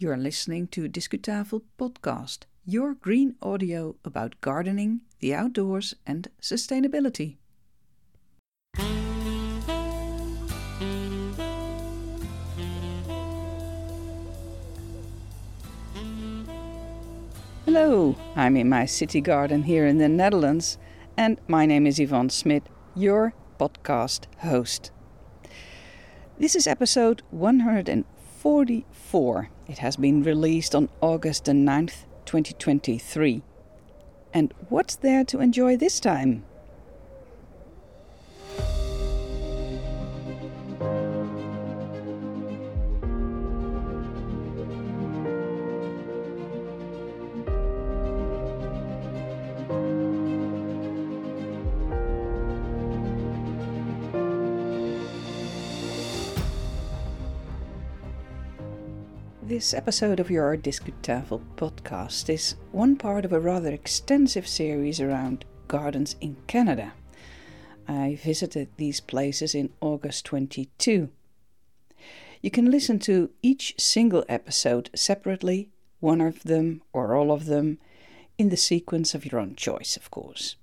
You're listening to Discutafel Podcast, your green audio about gardening, the outdoors, and sustainability. Hello, I'm in my city garden here in the Netherlands, and my name is Yvonne Smit, your podcast host. This is episode 144. It has been released on August the 9th, 2023. And what's there to enjoy this time? This episode of your Discutafel podcast is one part of a rather extensive series around gardens in Canada. I visited these places in August 22. You can listen to each single episode separately, one of them or all of them, in the sequence of your own choice, of course.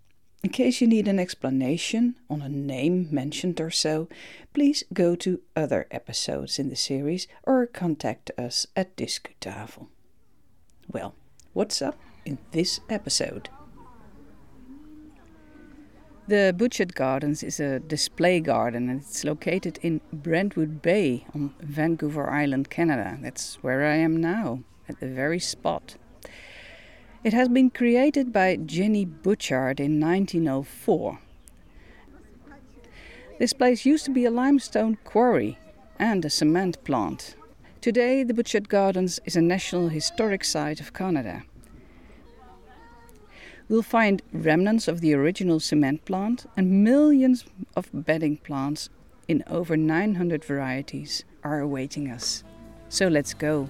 In case you need an explanation on a name mentioned or so, please go to other episodes in the series or contact us at Discutafel. Well, what's up in this episode? The Butchart Gardens is a display garden and it's located in Brentwood Bay on Vancouver Island, Canada. That's where I am now, at the very spot. It has been created by Jenny Butchart in 1904. This place used to be a limestone quarry and a cement plant. Today, the Butchart Gardens is a National Historic Site of Canada. We'll find remnants of the original cement plant and millions of bedding plants in over 900 varieties are awaiting us. So let's go.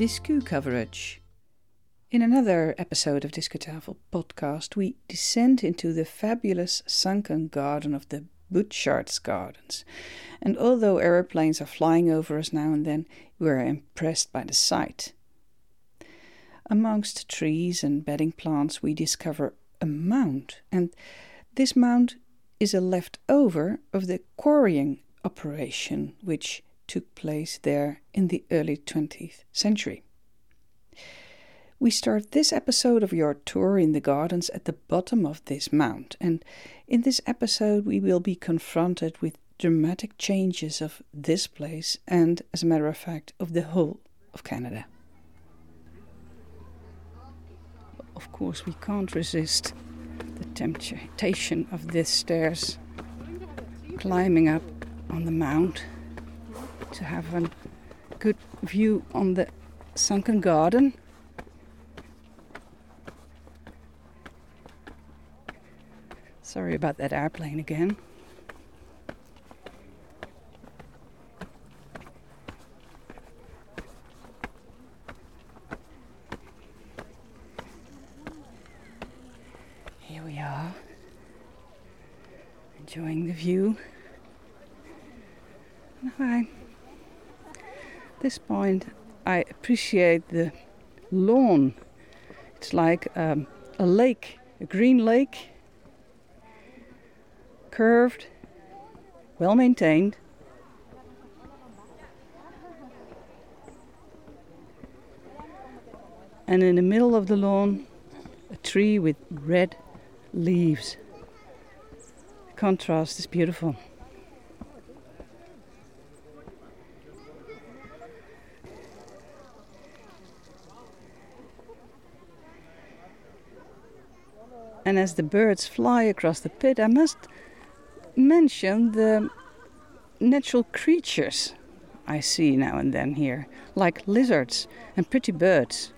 Discu coverage. In another episode of Discutafel podcast, we descend into the fabulous sunken garden of the Butchart's Gardens. And although aeroplanes are flying over us now and then, we are impressed by the sight. Amongst trees and bedding plants, we discover a mound, and this mound is a leftover of the quarrying operation which took place there in the early 20th century. We start this episode of your tour in the gardens at the bottom of this mount, and in this episode, we will be confronted with dramatic changes of this place and, as a matter of fact, of the whole of Canada. Of course, we can't resist the temptation of this stairs climbing up on the mount to have a good view on the sunken garden. Sorry about that airplane again. Here we are, enjoying the view. Hi this point, I appreciate the lawn. It's like um, a lake, a green lake, curved, well maintained. And in the middle of the lawn, a tree with red leaves. The contrast is beautiful. As the birds fly across the pit, I must mention the natural creatures I see now and then here, like lizards and pretty birds.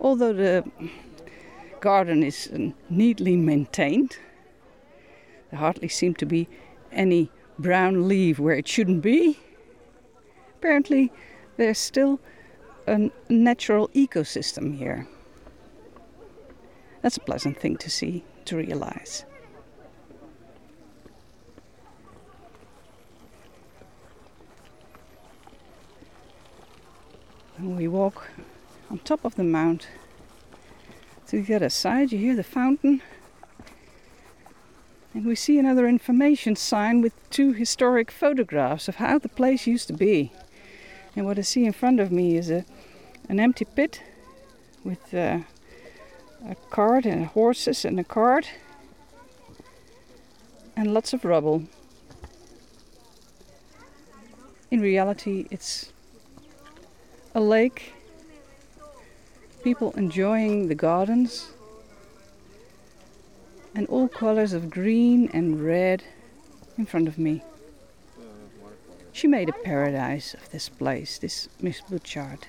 Although the garden is neatly maintained, there hardly seem to be any brown leaf where it shouldn't be. Apparently, there's still a natural ecosystem here. That's a pleasant thing to see, to realize. And we walk on top of the mount to the other side. You hear the fountain. And we see another information sign with two historic photographs of how the place used to be. And what I see in front of me is a, an empty pit with uh, a cart and horses and a cart and lots of rubble. In reality, it's a lake, people enjoying the gardens, and all colors of green and red in front of me. She made a paradise of this place, this Miss Butchart.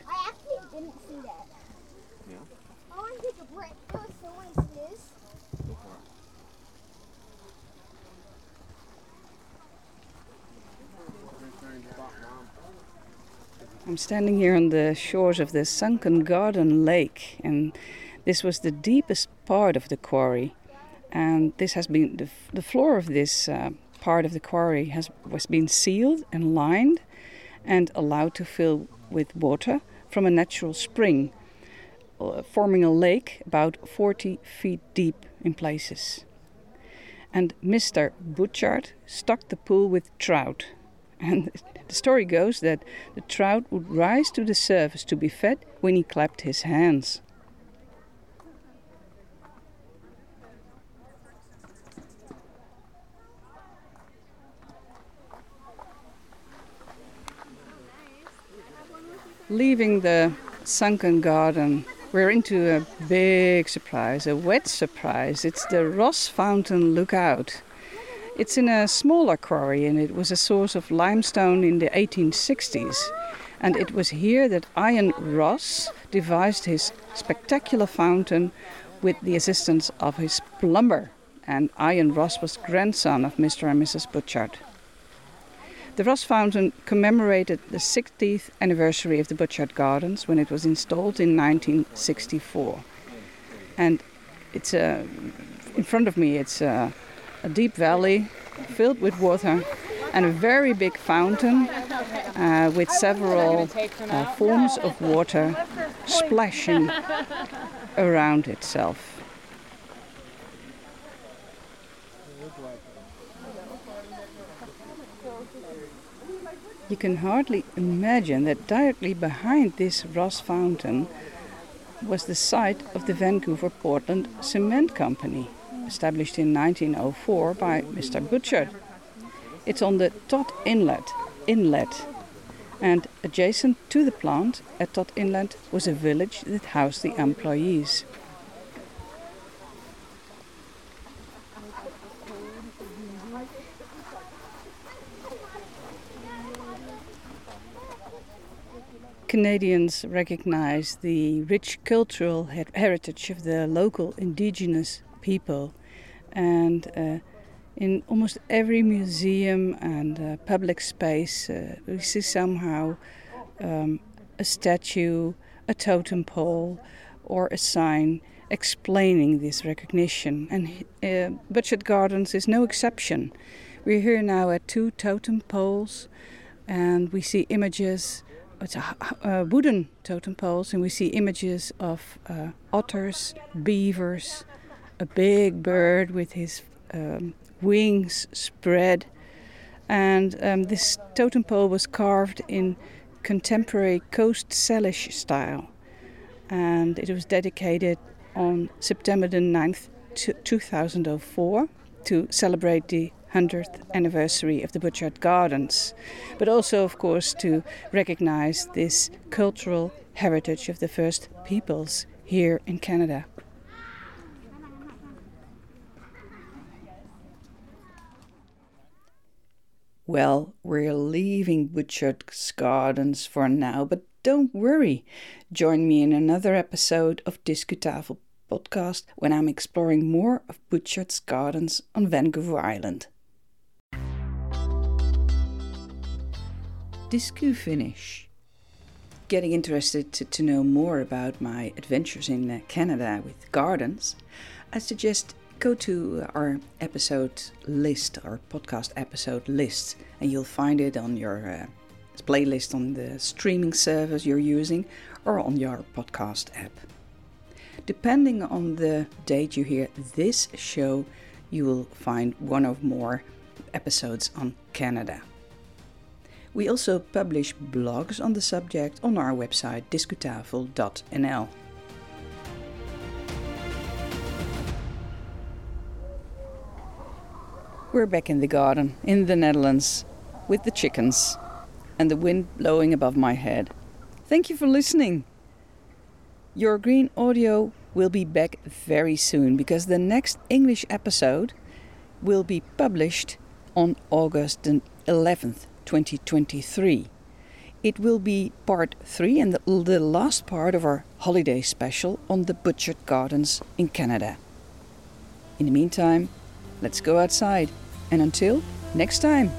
I'm standing here on the shores of the sunken garden lake, and this was the deepest part of the quarry. And this has been the, the floor of this uh, part of the quarry has was been sealed and lined, and allowed to fill with water from a natural spring, uh, forming a lake about 40 feet deep in places. And Mr. Butchart stocked the pool with trout and the story goes that the trout would rise to the surface to be fed when he clapped his hands. Leaving the sunken garden, we're into a big surprise, a wet surprise. It's the Ross Fountain Lookout. It's in a smaller quarry and it was a source of limestone in the 1860s. And it was here that Ian Ross devised his spectacular fountain with the assistance of his plumber. And Ian Ross was grandson of Mr. and Mrs. Butchart. The Ross Fountain commemorated the 60th anniversary of the Butchart Gardens when it was installed in 1964. And it's a, in front of me, it's a, a deep valley filled with water and a very big fountain uh, with several uh, forms of water splashing around itself. You can hardly imagine that directly behind this Ross fountain was the site of the Vancouver Portland Cement Company established in 1904 by Mr. Butchart. It's on the Todd Inlet, inlet, and adjacent to the plant at Todd Inlet was a village that housed the employees. Canadians recognize the rich cultural heritage of the local indigenous people. And uh, in almost every museum and uh, public space, uh, we see somehow um, a statue, a totem pole, or a sign explaining this recognition. And uh, Butchart Gardens is no exception. We're here now at two totem poles, and we see images it's a, wooden totem poles, and we see images of uh, otters, beavers, a big bird with his um, wings spread. And um, this totem pole was carved in contemporary Coast Salish style. And it was dedicated on September the 9th, 2004, to celebrate the 100th anniversary of the Butchart Gardens, but also, of course, to recognize this cultural heritage of the first peoples here in Canada. Well, we're leaving Butchart's Gardens for now, but don't worry. Join me in another episode of Discutafel podcast when I'm exploring more of Butchart's Gardens on Vancouver Island. Discu finish. getting interested to, to know more about my adventures in uh, Canada with gardens, I suggest go to our episode list, our podcast episode list, and you'll find it on your uh, playlist on the streaming service you're using or on your podcast app. Depending on the date you hear this show, you will find one or more episodes on Canada. We also publish blogs on the subject on our website discutafel.nl. We're back in the garden in the Netherlands with the chickens and the wind blowing above my head. Thank you for listening. Your green audio will be back very soon because the next English episode will be published on August 11th, 2023. It will be part 3 and the, the last part of our holiday special on the Butchart gardens in Canada. In the meantime, let's go outside and until next time.